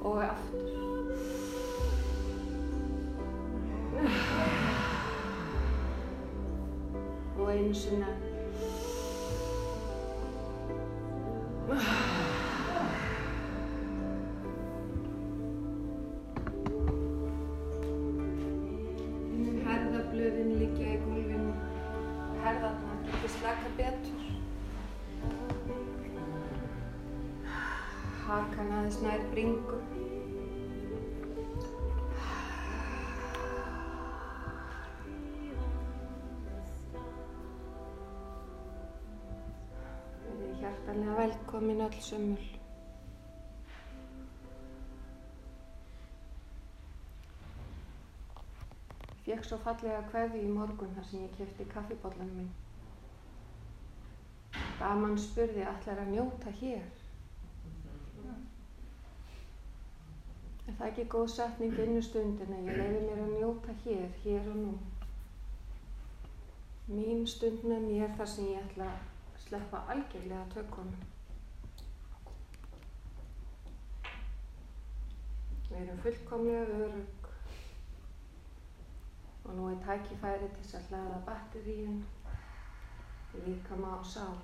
og aftur. Og einu sinna. Er hjartanlega velkomin öll sömul. Fekk svo fallega kveði í morgun þar sem ég kefti kaffibóllanum minn. Daman spurði allar að njóta hér. Er það ekki góð setning innu stundina? Ég leiði mér að njóta hér, hér og nú. Mín stund með mér þar sem ég ætla að sleppa algjörlega tökunum. Við erum fullkomlega örug og nú er tækifæri til þess að hlaða batteríun, líkama og sál.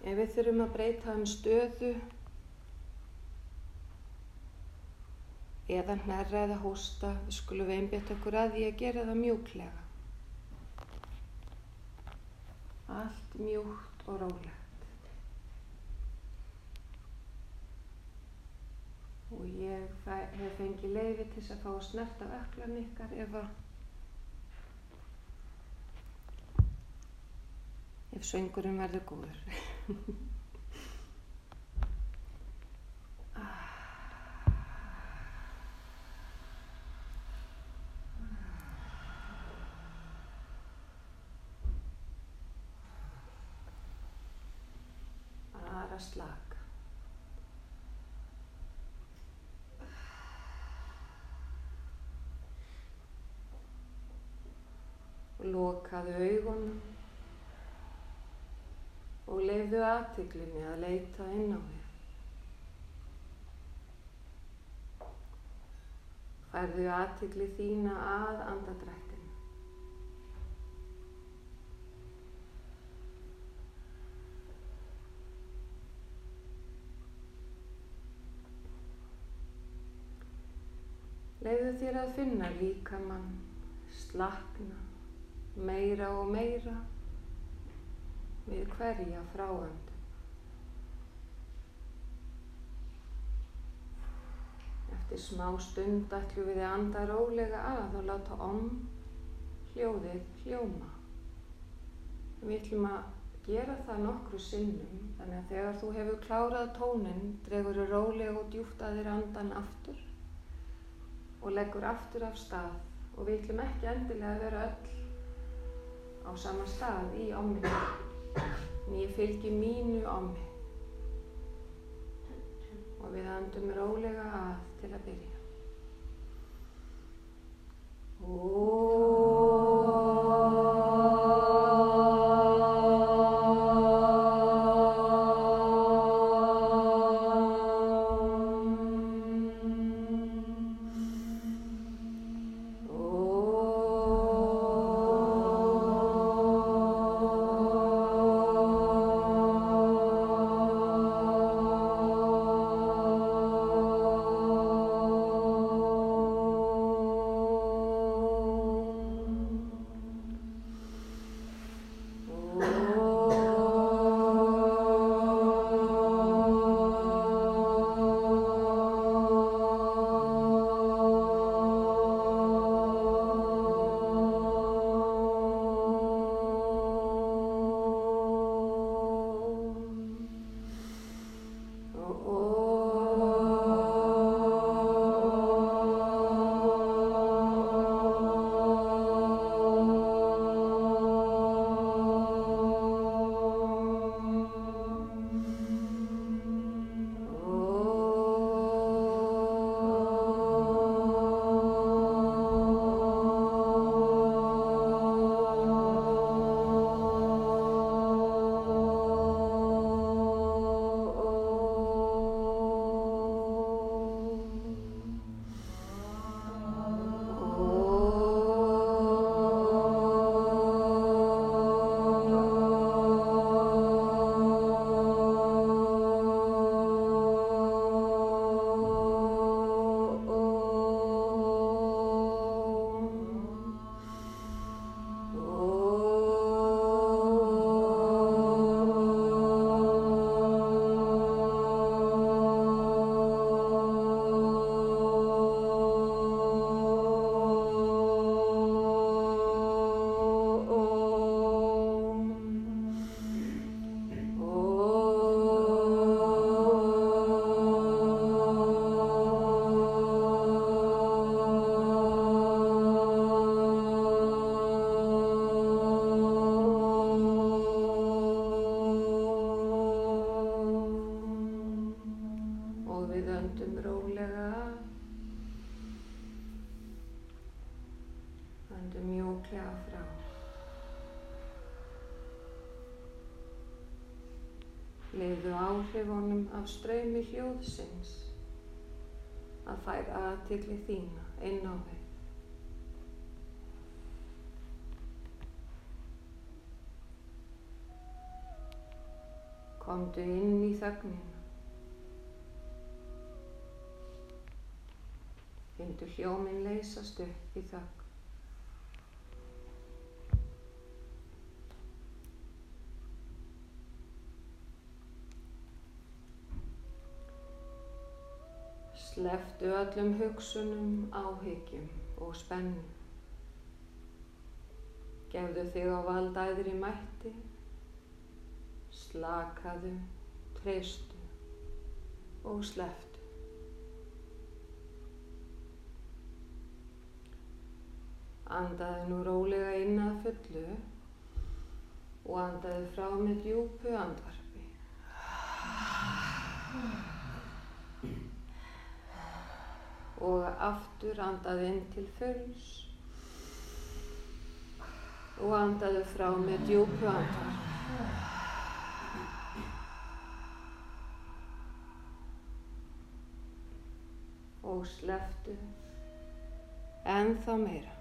Ef við þurfum að breyta um stöðu eða hnerra eða hósta, við skulum einbjöta okkur að því að gera það mjúklega. Allt mjúkt og rólegt. Og ég hef fengið leiði til þess að fá að snerta öklan ykkar ef ef söngurinn verður góður. Bara slaka. Lokaðu augunum og leifðu aðtiklinni að leita inn á þér. Færðu aðtikli þína að andadrættinu. Leifðu þér að finna líkamann, slakna, meira og meira við hverja fráönd. Eftir smá stund ætlum við að anda rólega að og láta om hljóðið hljóma. Við ætlum að gera það nokkru sinnum, þannig að þegar þú hefur klárað tónin, dregur þú rólega og djúft að þér andan aftur og leggur aftur af stað og við ætlum ekki endilega að vera öll á sama stað í omminu. En ég fylgi mínu ámi og við andum rólega að til að byrja. Leiðu áhrifunum af ströymi hljóðsins að fær aðtilli þína inn á við. Komdu inn í þögnina. Findu hljóminn leysast upp í þögn. Sleftu öllum hugsunum, áhyggjum og spennu. Gefðu þig á valdæðri mætti. Slakaðu, treystu og sleftu. Andaðu nú rólega inn að fullu og andaðu frá með djúpu andvarpi. Og aftur andaðu inn til fulls og andaðu frá með djúpu andar. Og sleftu ennþá meira.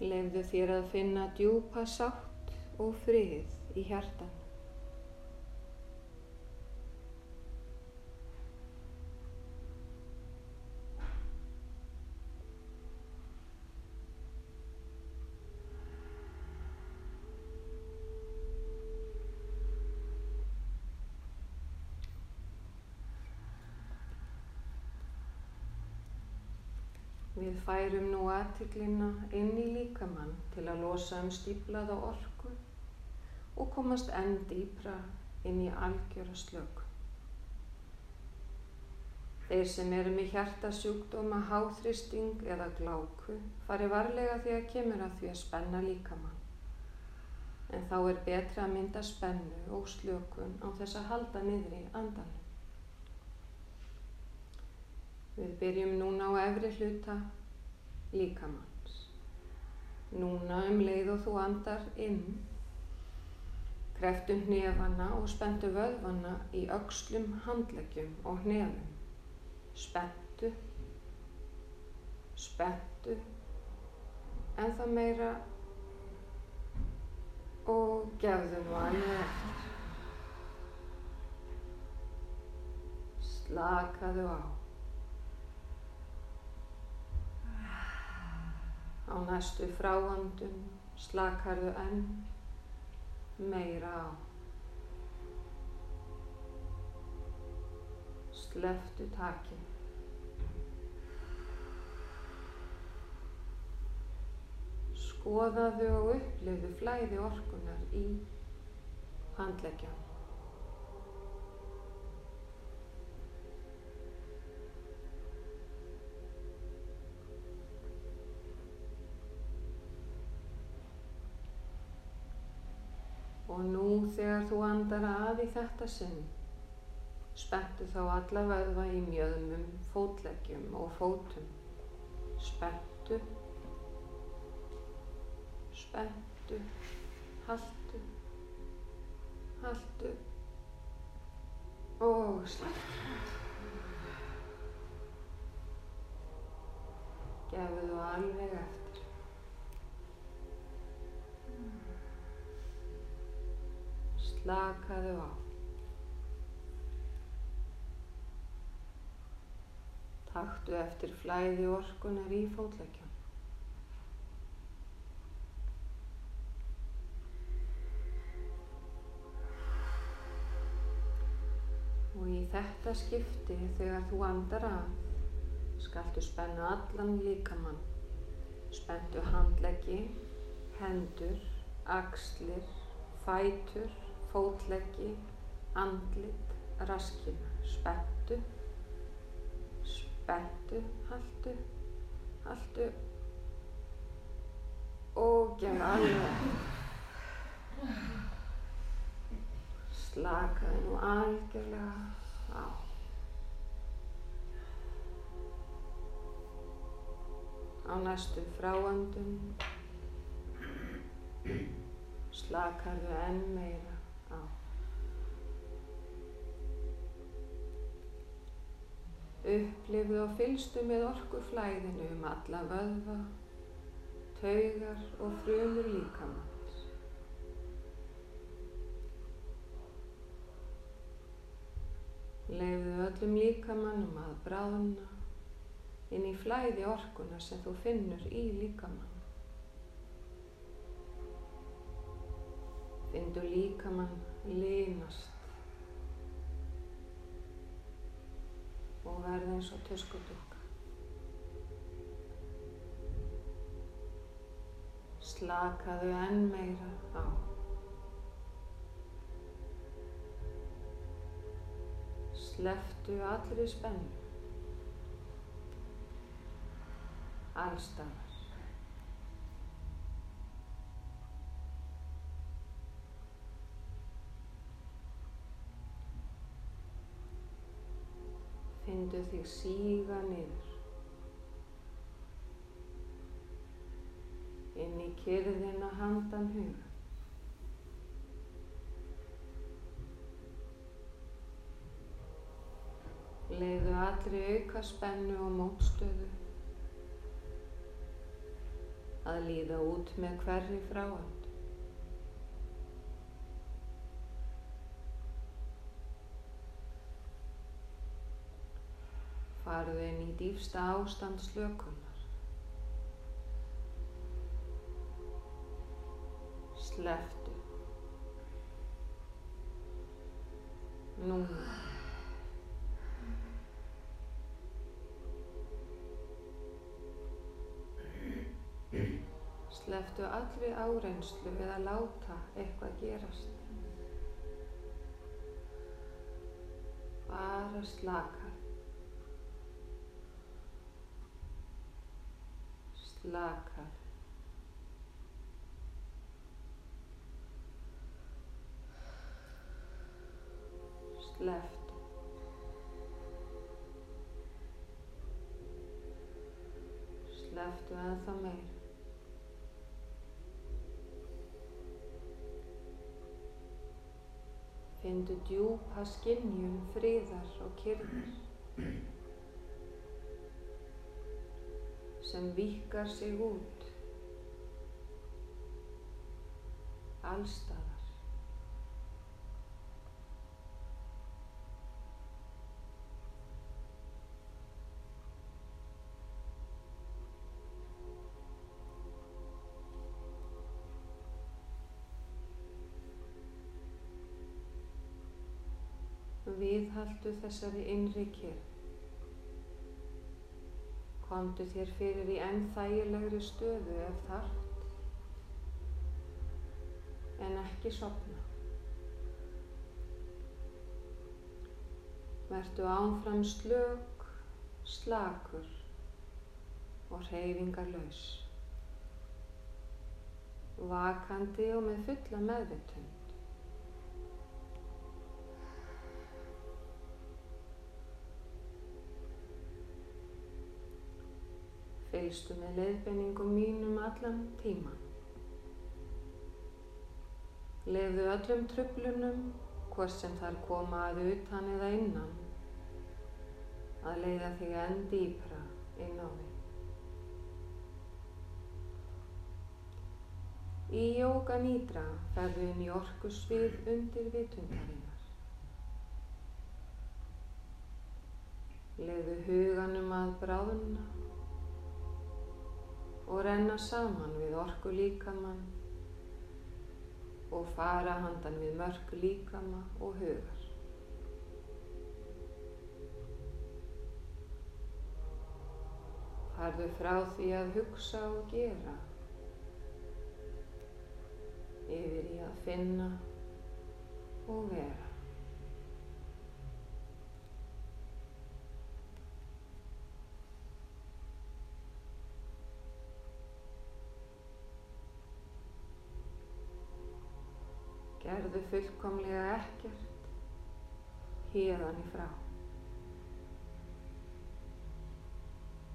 Leifðu þér að finna djúpa sátt og frið í hjartan. Við færum nú aðtiklina inn í líkamann til að losa um stíplaða orku og komast enn dýpra inn í algjöra slöku. Þeir sem eru með hjartasjúkdóma, háþristing eða gláku fari varlega því að kemur að því að spenna líkamann. En þá er betra að mynda spennu og slökun á þess að halda niðri andanum. Við byrjum núna á efri hluta líkamanns. Núna um leið og þú andar inn, kreftu hnefana og spentu vöðvana í aukslum, handleggjum og hnefum. Spentu, spentu, en það meira og gefðu nú alveg eftir. Slakaðu á. Á næstu fráandun slakarðu enn meira á. Sleftu takin. Skoðaðu og upplifðu flæði orkunar í handleggjan. Og nú þegar þú andar að í þetta sinn, spenntu þá alla vöðva í mjöðmum, fótleggjum og fótum. Spenntu, spenntu, haltu, haltu og sleftu. Gefðu alveg eftir. Slakaðu á. Taktu eftir flæði orkunar í fótleggjum. Og í þetta skipti þegar þú andar að, skaltu spenna allan líkamann. Spentu handleggi, hendur, axlir, fætur, fótleggi, andlit, raskina. Spentu, spentu, haltu, haltu og gef alveg. Slakaði nú algjörlega á. á næstu fráandum slakarðu enn meira Upplifðu og fylstu með orkuflæðinu um alla vöðva, taugar og frumur líkamanns. Leifðu öllum líkamannum að bráðna inn í flæði orkuna sem þú finnur í líkamann. Findu líkamann línast og verði eins og töskudukka. Slakaðu enn meira á. Sleftu allri spennu. Allstaðar. Findu þig síga niður. Inn í kyrðina handan huga. Leiðu allri auka spennu og mótstöðu að líða út með hverri fráand. Farðu inn í dýfsta ástand slökunar. Sleftu. Núna. Sleftu allri áreynslu við að láta eitthvað gerast. Bara slaka. Slaka. Sleftu. Sleftu ennþá meira. Findu djúpa skinnjun friðar og kyrðar sem vikar sig út allstaðar. Viðhaldu þessari innri kyrð. Komdu þér fyrir í enn þægilegri stöðu ef þarft, en ekki sopna. Vertu ánfram slök, slakur og hreyfingarlaus. Vakandi og með fulla meðvitund. Fylgstu með leiðbenningum mínum allan tíman. Leifðu öllum tröflunum, hvort sem þar koma að utan eða innan, að leiða þig enn dýpra inn á þig. Í Jóga Nýdra ferðu inn í orkusvið undir vitundarinnar. Leifðu huganum að bráðuna og renna saman við orku líkamann og fara handan við mörg líkama og hugar. Farðu frá því að hugsa og gera yfir í að finna og vera. Gerðu fullkomlega ekkert hérðan í frá.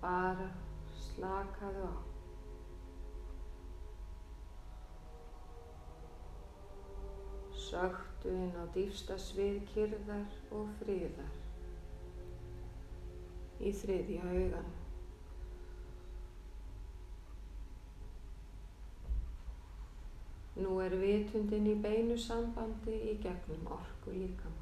Bara Slakaðu á. Söktu inn á dýfsta svið kyrðar og friðar í þriðja augan. Nú er vitundin í beinu sambandi í gegnum orku líkama.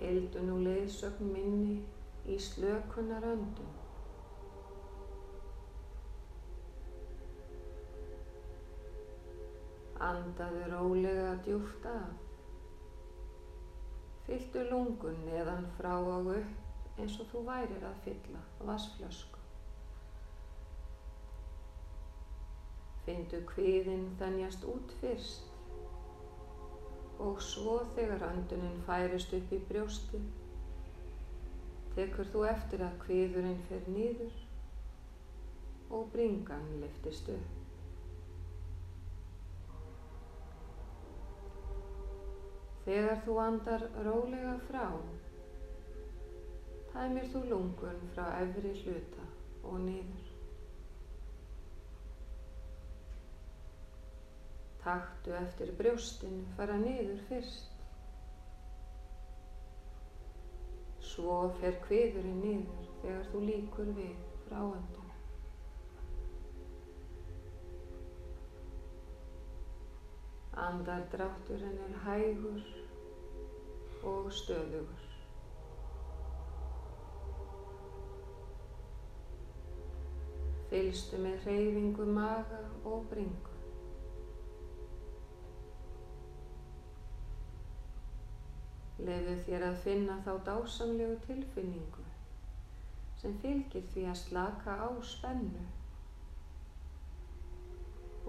Fylgdu nú leiðsögn minni í slökunar öndum. Andaðu rólega djúft af. Fylltu lungun neðan frá og upp eins og þú værir að fylla vassflösku. Fyndu kviðin þennjast út fyrst og svo þegar andunin færist upp í brjósti tekur þú eftir að kviðurinn fer nýður og bringan liftist upp. Þegar þú andar rólega frá, tæmir þú lungun frá efri hluta og nýður. Taktu eftir brjóstin fara niður fyrst. Svo fer kviðurinn niður þegar þú líkur við fráöndun. Andardrátturinn er hægur og stöðugur. Fylstu með hreyfingu maga og bringu. Leðu þér að finna þá dásamlegu tilfinningu sem fylgir því að slaka á spennu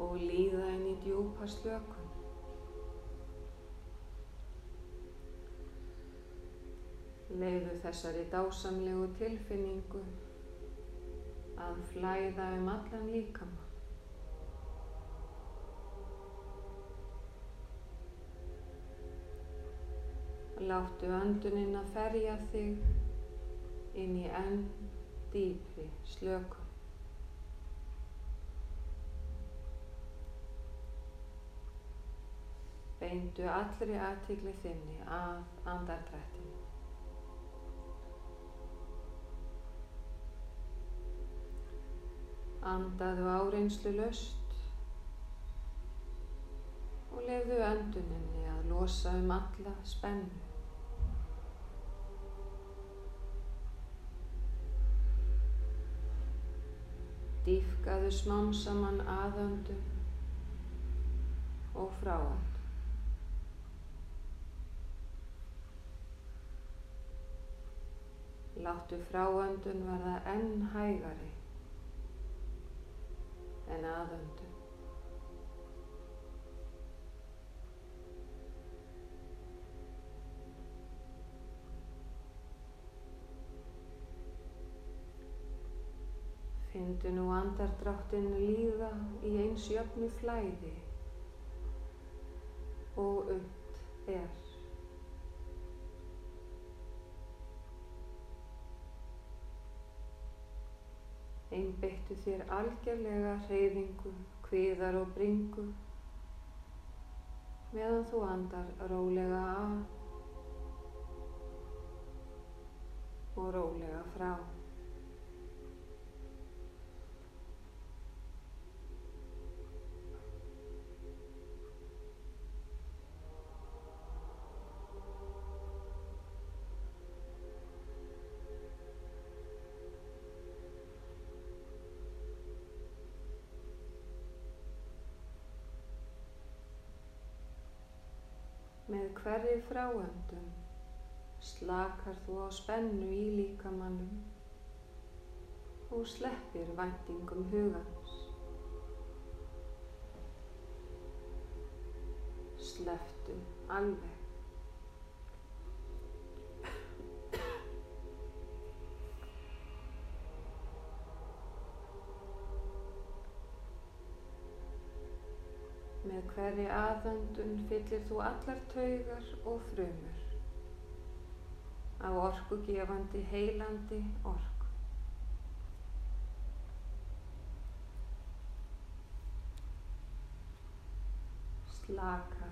og líða inn í djúpa slökun. Leðu þessari dásamlegu tilfinningu að flæða um allan líkama. Láttu önduninn að ferja þig inn í enn dýpri slökun. Beindu allri aðtikli þinni að andardrættinu. Andaðu áreinslu löst og lefðu önduninni að losa um alla spennu. Dýfkaðu smám saman aðöndum og fráöndum. Láttu fráöndun verða enn hægari en aðöndun. Findu nú andardráttinn líða í eins jöfnu flæði og upp er. Einbyttu þér algjörlega hreyfingu, kviðar og bringu meðan þú andar rólega að og rólega frá. Með hverri fráöndun slakar þú á spennu í líkamannum og sleppir væntingum hugans. Slepptu alveg. Hverri aðöndun fyllir þú allar taugar og frumur af orku gefandi heilandi orku. Slaka.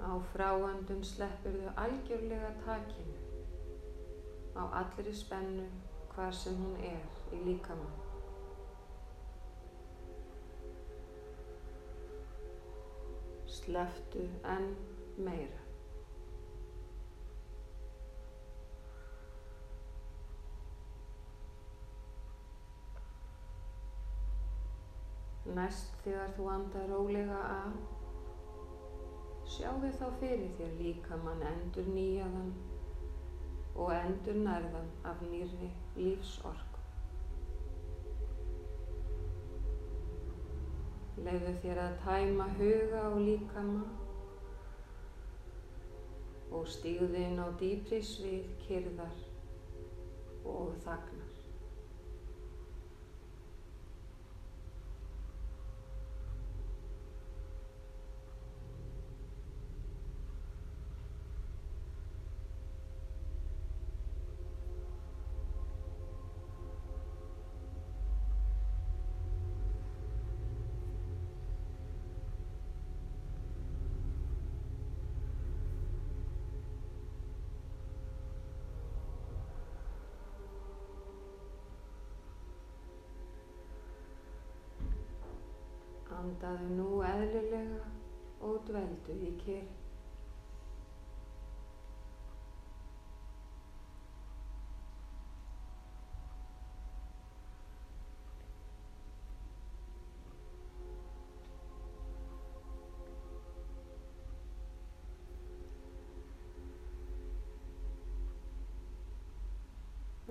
Á fráöndun sleppur þau algjörlega takinu á allri spennu hvar sem hún er í líkamann. Sleftu enn meira. Næst þegar þú andar rólega að, sjáðu þá fyrir þér líkamann endur nýjaðan og endur nærðan af nýrri lífsorku. Leiðu þér að tæma huga og líkama og stíðu inn á dýpri svið kyrðar og þagnar. Andaðu nú eðlilega og dveldu í kyrr.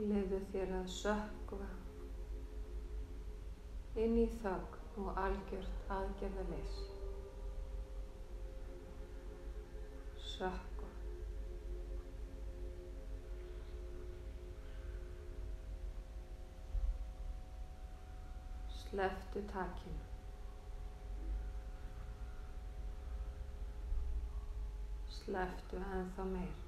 Leiðu þér að sökva inn í þögn og algjört aðgerðaleysi. Sökva. Sleftu takinu. Sleftu ennþá meir.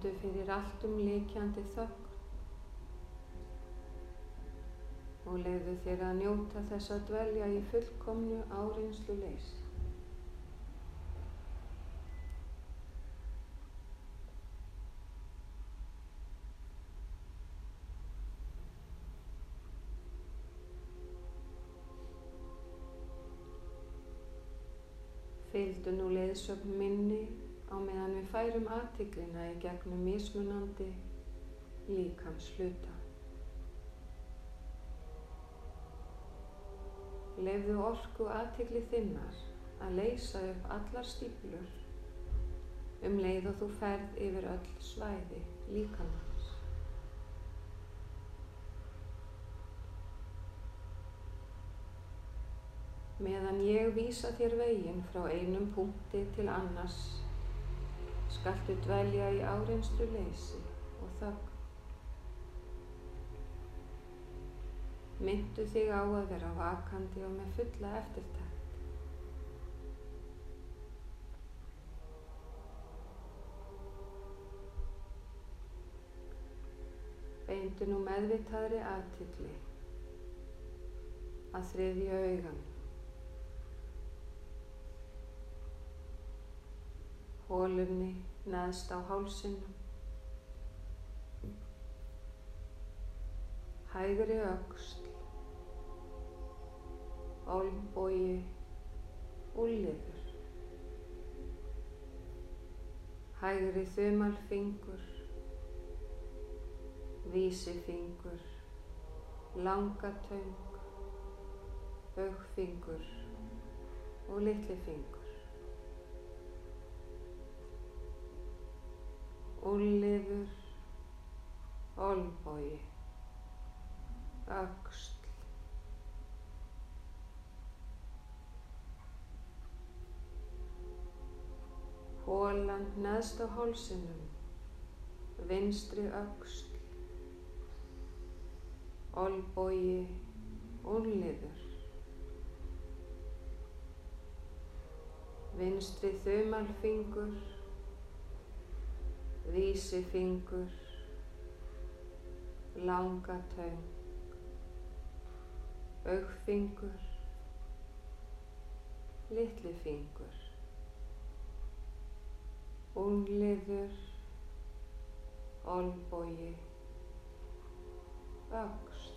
Findu fyrir allt um líkjandi þögn og leiðu þér að njóta þess að dvelja í fullkomnu áreinslu leys. Fylgdu nú leiðsögn minni á meðan við færum aðtiklina í gegnum mismunandi líkams hluta. Leifðu orku aðtikli þinnar að leysa upp allar stíplur um leið og þú ferð yfir öll svæði líkamans. Meðan ég vísa þér veginn frá einum punkti til annars skaltu dvelja í áreinslu leysi og þögn. Myndu þig á að vera vakandi og með fulla eftirtækt. Beindu nú meðvitaðri aðtilli að þriðja augan. Hólunni neðst á hálsinum. Hægri öxl, olnbói, úliður. Hægri þumalfingur, vísifingur, langatöng, augfingur og litlifingur. Úlliður, olbói, öxl, hólan neðst á hálsinum, vinstri öxl, olbói, únliður, vinstri þumalfingur, vísifingur, langatöng, augfingur, litlifingur, ungliður, olbogi, öxl.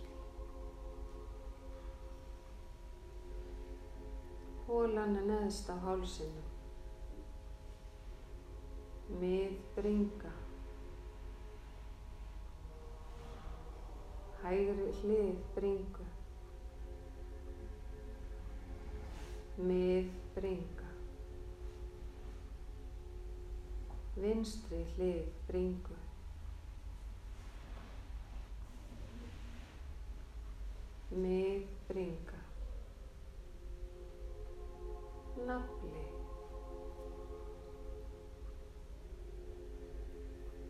Hólan er neðst á hálsinu, mið bringa, hægri hlið bringu, mið bringa, vinstri hlið bringu, mið bringa, nafli,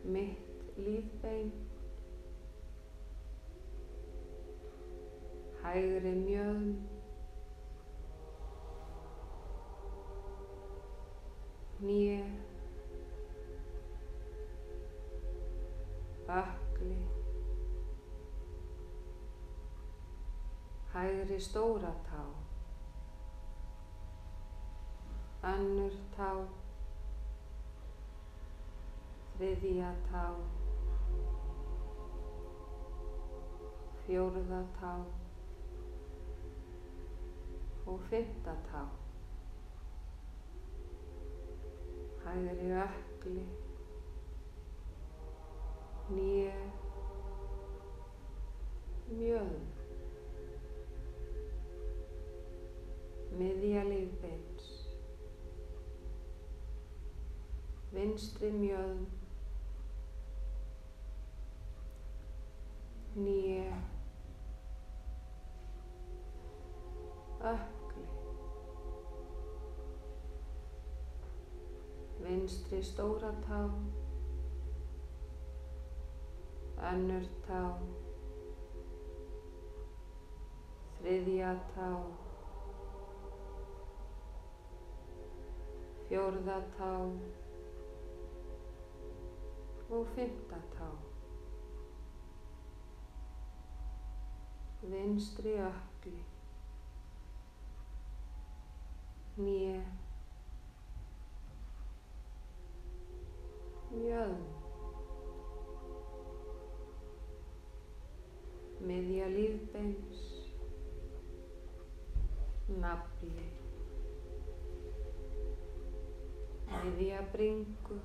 mitt lífbein, hægri mjöðm, hnýi, ökli, hægri stóra tá, önnur tá, þriðja tá, fjórða tá. Og fymta tá. Hægri ökli, nýju, mjöðum, miðja lífbeins, vinstri mjöðum, nýju, ökli, vinstri stóra tá, önnur tá, þriðja tá, fjórða tá. Og fymta tá. Vinstri ökli, nýja, mjöðm, miðja lífbeins, nafli, miðja bringu,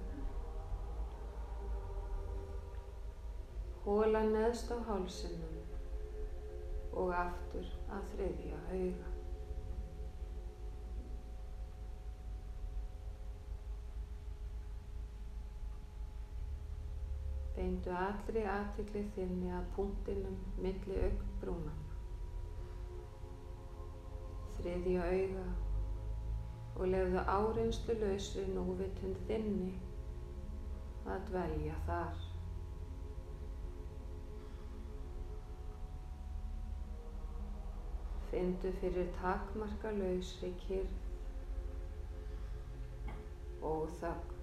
hóla neðst á hálsinum og aftur að þriðja auga. Beindu allri aðtikli þinni að punktinum milli augbrúnana. Þriðja auga og lefðu áreynslu lausri núvitund þinni að dvelja þar. Findu fyrir takmarka lausri kyrð og þögn.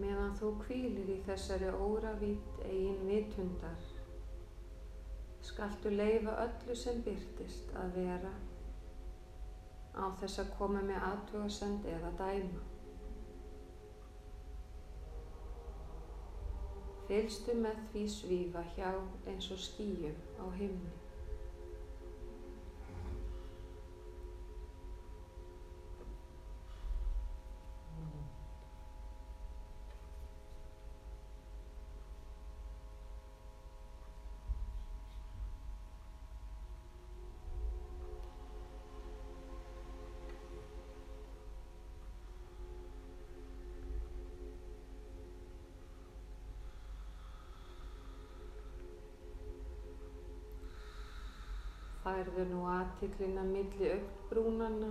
Meðan þú kvílir í þessari óravítt eigin vitundar, skaltu leifa öllu sem byrtist að vera á þess að koma með aðtugasend eða dæma. Fylgstu með því svífa hjá eins og skýjum á himni. Færðu nú aðtiklina milli augnbrúnana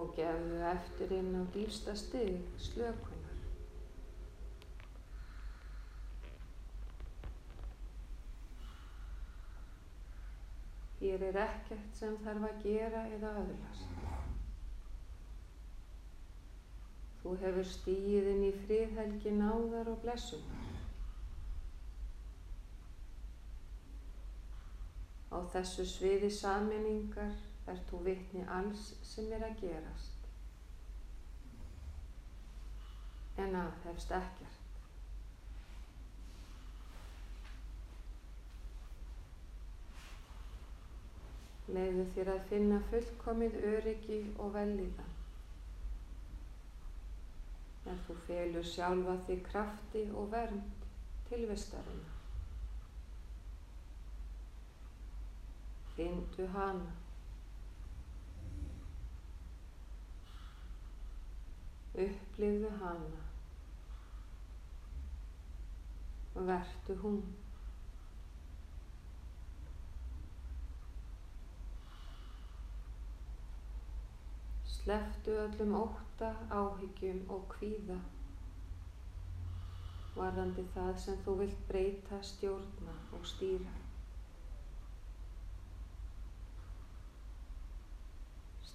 og gefðu eftir inn á dýrsta stig slökunar. Hér er ekkert sem þarf að gera eða öðlast. Þú hefur stíið inn í friðhelgi náðar og blessunar. Á þessu sviði saminningar er þú vitni alls sem er að gerast. En aðhefst ekkert. Leiðu þér að finna fullkomið öryggi og velíðan. En þú felur sjálfa því krafti og vernd tilvistarina. Findu hana. Upplifðu hana. Vertu hún. Sleftu öllum óta, áhyggjum og kvíða varðandi það sem þú vilt breyta, stjórna og stýra.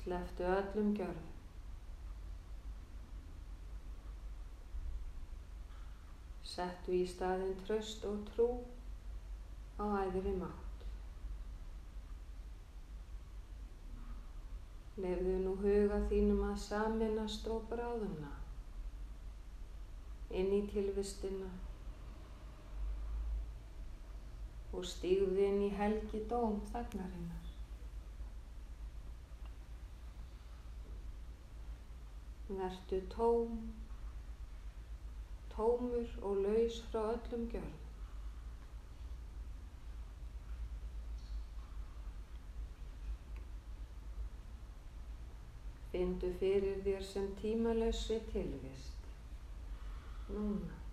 Sleftu öllum gjörðum. Settu í staðin tröst og trú á æðri mátt. Lefðu nú huga þínum að saminast og bráðuna inn í tilvistina og stígðu inn í helgi dóm þagnarinnar. Vertu tóm, tómur og laus frá öllum gjörðum. Findu fyrir þér sem tímalössi tilvist. Núna.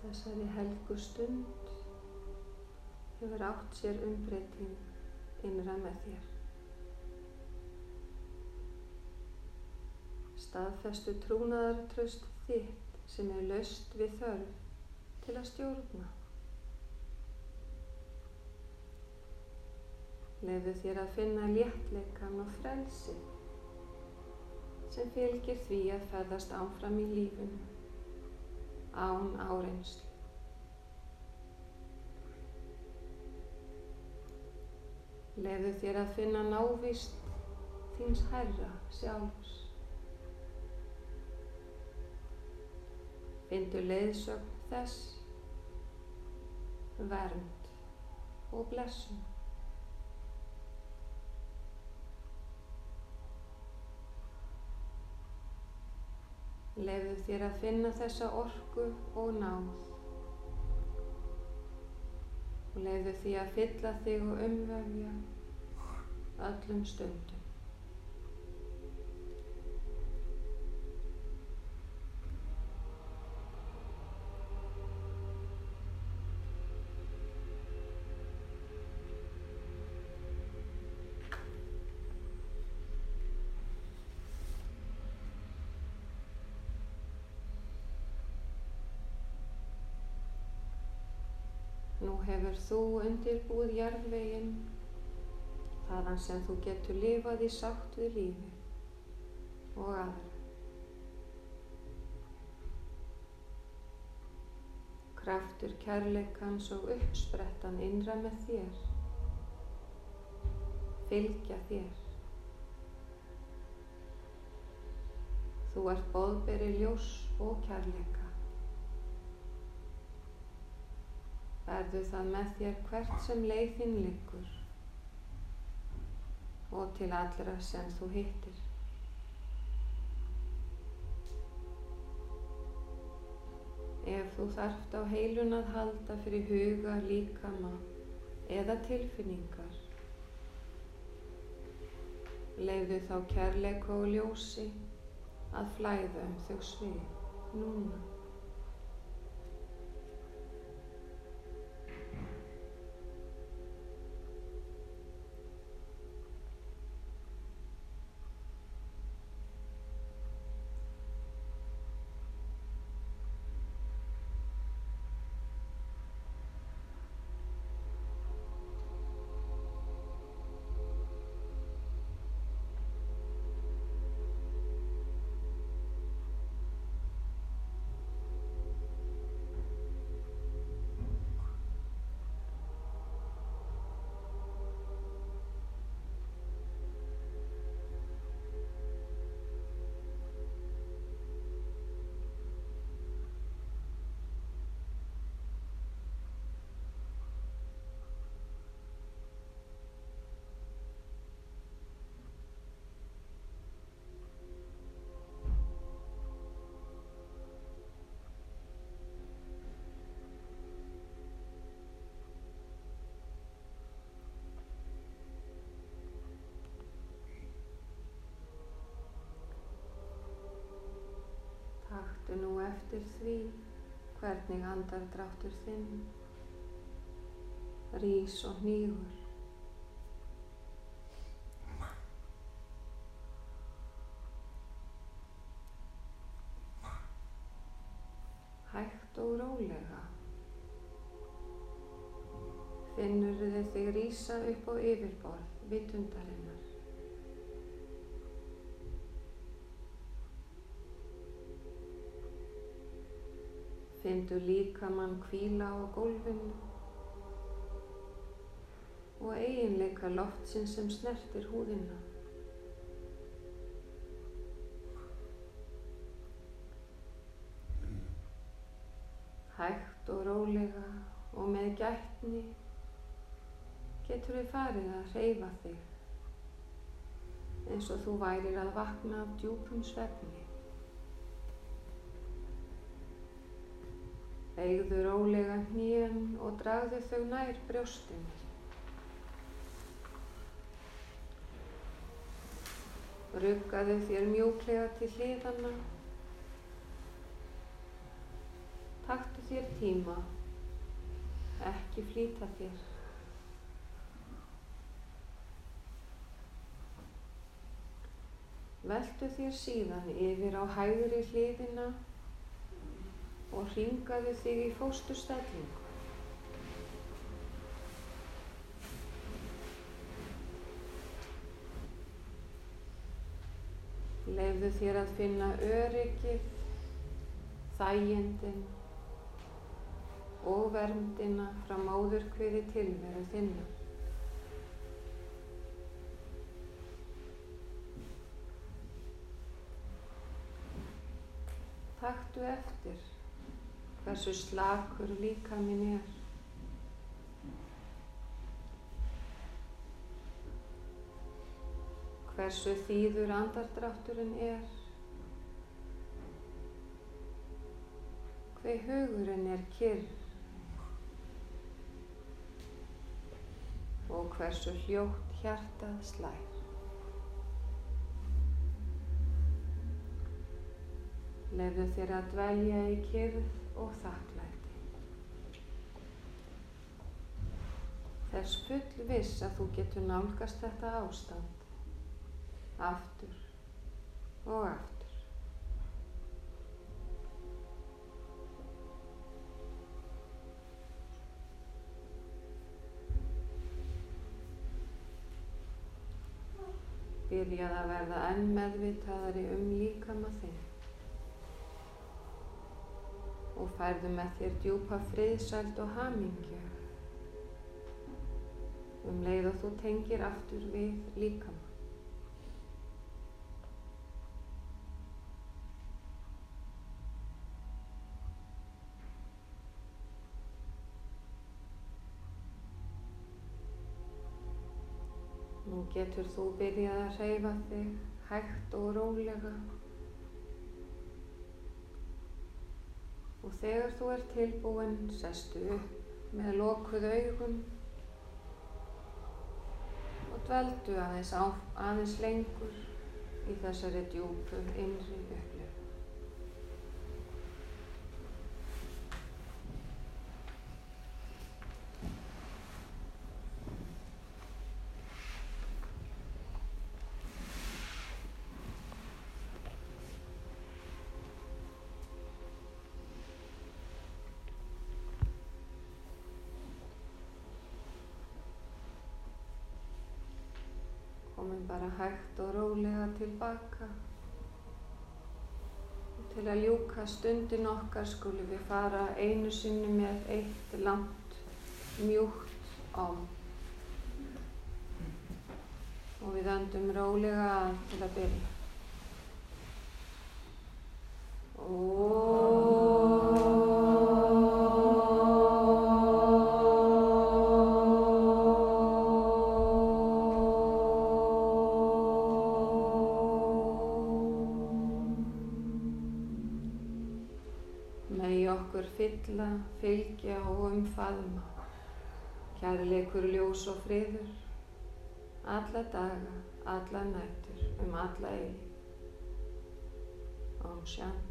Þessari helgu stund hefur átt sér umbreyting innra með þér. Staðfestu trúnaðar tröst þitt sem er löst við þörf til að stjórna. Lefu þér að finna léttleikan og frelsi sem fylgir því að ferðast áfram í lífunu án áreinslu. Lefu þér að finna návist þíns herra sjálfs. Findu leiðsögn þess, vernd og blessum. Lefu þér að finna þessa orku og náð og lefu því að fylla þig og umvefja öllum stundum. Nú hefur þú undirbúið jarðveginn þaðan sem þú getur lifað í sátt við lífi og aðra. Kraftur kærleikans og uppsprettan innra með þér, fylgja þér. Þú ert boðberi ljós og kærleika. Verðu það með þér hvert sem leiðin liggur og til allra sem þú hittir. Ef þú þarft á heilun að halda fyrir huga, líkama eða tilfinningar, leiðu þá kærleika og ljósi að flæða um þau svið núna. Eftir því hvernig andardráttur þinn rís og hnígur. Hægt og rólega finnur þið þig rísa upp á yfirborð vitundarinnar. Findu líkamann kvíla á gólfinu og eiginleika loftsins sem snertir húðina. Hægt og rólega og með gætni getur við farið að hreyfa þig eins og þú værir að vakna af djúpum svefni. Begðu rólega hnén og dragðu þau nær brjóstinu. Ruggaðu þér mjúklega til hliðana. Taktu þér tíma, ekki flýta þér. Veltu þér síðan yfir á hægri hliðina og ringaðu þig í fósturstellingu. Leifðu þér að finna öryggið, þægindin og verndina frá móðurkviði tilveru þinna. Takktu eftir hversu slakur líka minn er. hversu þýður andardrátturinn er, hver hugurinn er kyrr og hversu hljótt hjartað slær. Leifðu þér að dvelja í kyrð og þakklæti. Þess full viss að þú getur nálgast þetta ástand aftur og aftur. Byrjað að verða enn meðvitaðari um líkama þinn og færðu með þér djúpa friðsælt og hamingju um leið og þú tengir aftur við líkama. Nú getur þú byrjað að hreyfa þig hægt og rólega og þegar þú ert tilbúin sestu upp með lokuð augum og dveldu aðeins, á, aðeins lengur í þessari djúpu innri upplöfu. Bara hægt og rólega tilbaka. Og til að ljúka stundin okkar skulum við fara einu sinni með eitt langt, mjúkt ám. Og við öndum rólega til að byrja. fylla, og umfaðma. Kærleikur, ljós og friður, alla daga, alla nættur, um alla eigi. Om shanti,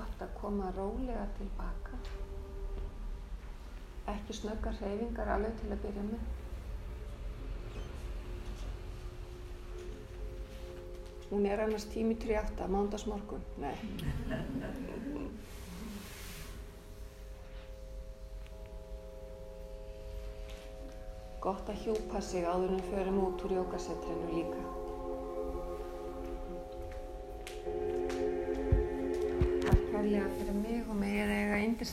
gott að koma rólega tilbaka. Ekki snöggar hreyfingar alveg til að byrja með. Hún er annars tími 38, mándagsmorgun. Nei. Gott að hjúpa sig áður en förum út úr jókasettrinu líka.